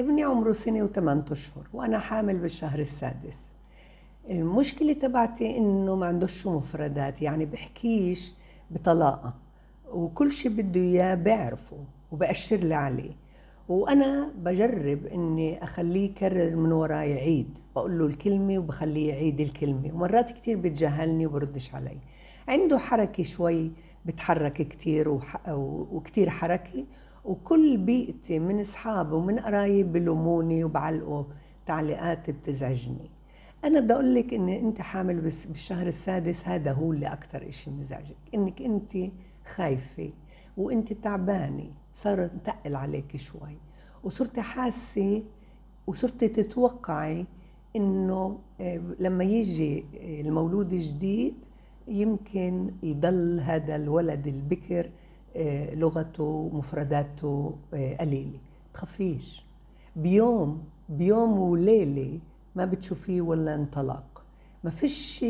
ابني عمره سنة وثمان أشهر وأنا حامل بالشهر السادس. المشكلة تبعتي إنه ما عندوش مفردات يعني بحكيش بطلاقة. وكل شيء بده إياه بعرفه وبأشر لي عليه. وأنا بجرب إني أخليه يكرر من وراي يعيد بقول له الكلمة وبخليه يعيد الكلمة. ومرات كتير بتجاهلني وبردش علي. عنده حركة شوي بتحرك كتير وح... وكتير حركة وكل بيئتي من اصحابه ومن قرايب بلوموني وبعلقوا تعليقات بتزعجني. أنا بدي أقول لك ان أنت حامل بس بالشهر السادس هذا هو اللي أكثر شيء مزعجك إنك أنت خايفة وأنت تعبانة صار نتقل عليك شوي. وصرتي حاسة وصرتي تتوقعي إنه آه، لما يجي المولود الجديد يمكن يضل هذا الولد البكر آه، لغته مفرداته آه، قليلة تخافيش بيوم بيوم وليلة ما بتشوفيه ولا انطلق ما فيش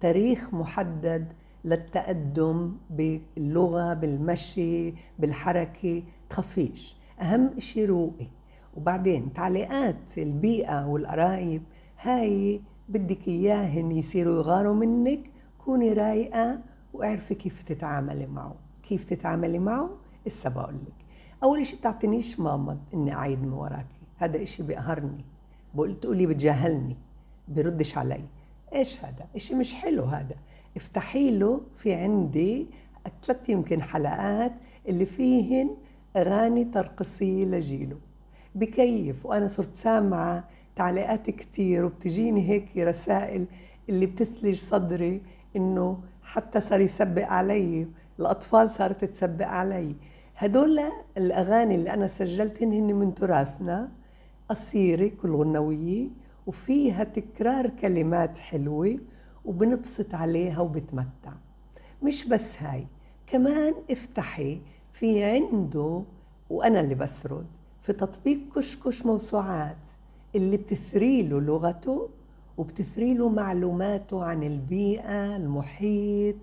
تاريخ محدد للتقدم باللغة بالمشي بالحركة. تخافيش أهم شيء روقي. وبعدين تعليقات البيئة والقرايب. هاي بدك إياهن يصيروا يغاروا منك. كوني رايقة واعرفي كيف تتعاملي معه. كيف تتعاملي معه؟ إسا بقول لك. أول شيء تعطينيش ماما إني أعيد من وراكي. هذا إشي بيقهرني. بقول تقولي بتجاهلني. بردش علي. إيش هذا؟ إشي مش حلو هذا. افتحي له في عندي ثلاث يمكن حلقات اللي فيهن أغاني ترقصية لجيله بكيف. وأنا صرت سامعة تعليقات كتير وبتجيني هيك رسائل اللي بتثلج صدري إنه حتى صار يسبق علي. الأطفال صارت تسبق علي. هدول الأغاني اللي أنا سجلتهن هن من تراثنا قصيرة كل غنوية وفيها تكرار كلمات حلوة وبنبسط عليها وبتمتع. مش بس هاي كمان افتحي في عنده وأنا اللي بسرد في تطبيق كشكش موسوعات اللي بتثري له لغته وبتثري له معلوماته عن البيئة المحيط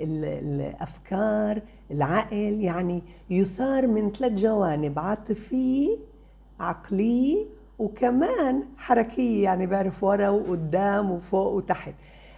الأفكار العقل يعني يثار من ثلاث جوانب عاطفيه عقليه وكمان حركيه يعني بعرف ورا وقدام وفوق وتحت.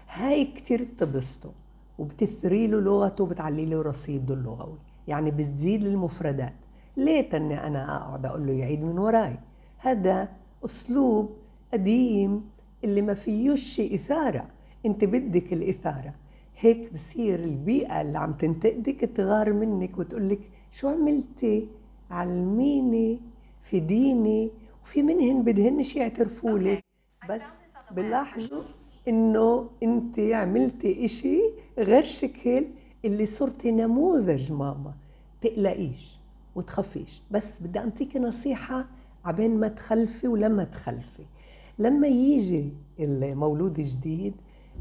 هاي كتير بتبسطه وبتثري له لغته وبتعلي له رصيده اللغوي. يعني بتزيد المفردات. ليه إني أنا أقعد أقول له يعيد من وراي. هذا أسلوب قديم اللي ما فيهوش إثارة. أنت بدك الإثارة. هيك بصير البيئة اللي عم تنتقدك تغار منك وتقولك شو عملتي؟ علميني فديني وفي منهن بدهنش يعترفوا لك بس بلاحظوا إنه أنت عملتي إشي غير شكل اللي صرتي نموذج ماما. تقلقيش وتخافيش بس بدي انطيكي نصيحة عبين ما تخلفي ولما تخلفي. لما يجي المولود الجديد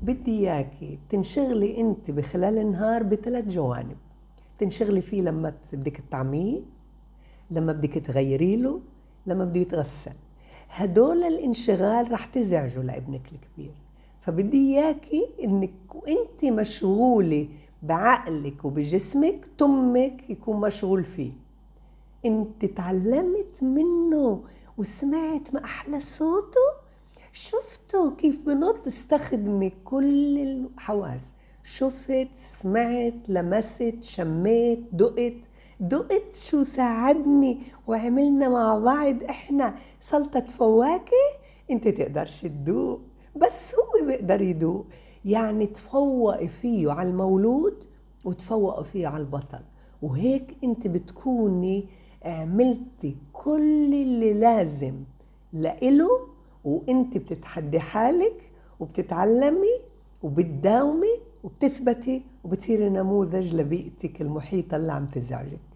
بدي إياكي تنشغلي أنت بخلال النهار بثلاث جوانب. تنشغلي فيه لما بدك تطعميه لما بدك تغيري له لما بده يتغسل. هدول الانشغال رح تزعجوا لابنك الكبير. فبدي إياكي إنك وأنت مشغولة بعقلك وبجسمك تمك يكون مشغول فيه. أنت تعلمت منه وسمعت ما أحلى صوته؟ شفتوا كيف بنط استخدمي كل الحواس؟ شفت سمعت لمست شميت دقت. دقت شو ساعدني وعملنا مع بعض إحنا سلطة فواكه؟ أنت تقدرش تدوق. بس هو بيقدر يدوق. يعني تفوقي فيه على المولود وتفوقي فيه على البطل وهيك أنت بتكوني عملتي كل اللي لازم لإله وانت بتتحدي حالك وبتتعلمي وبتداومي وبتثبتي وبتصيري نموذج لبيئتك المحيطة اللي عم تزعجك.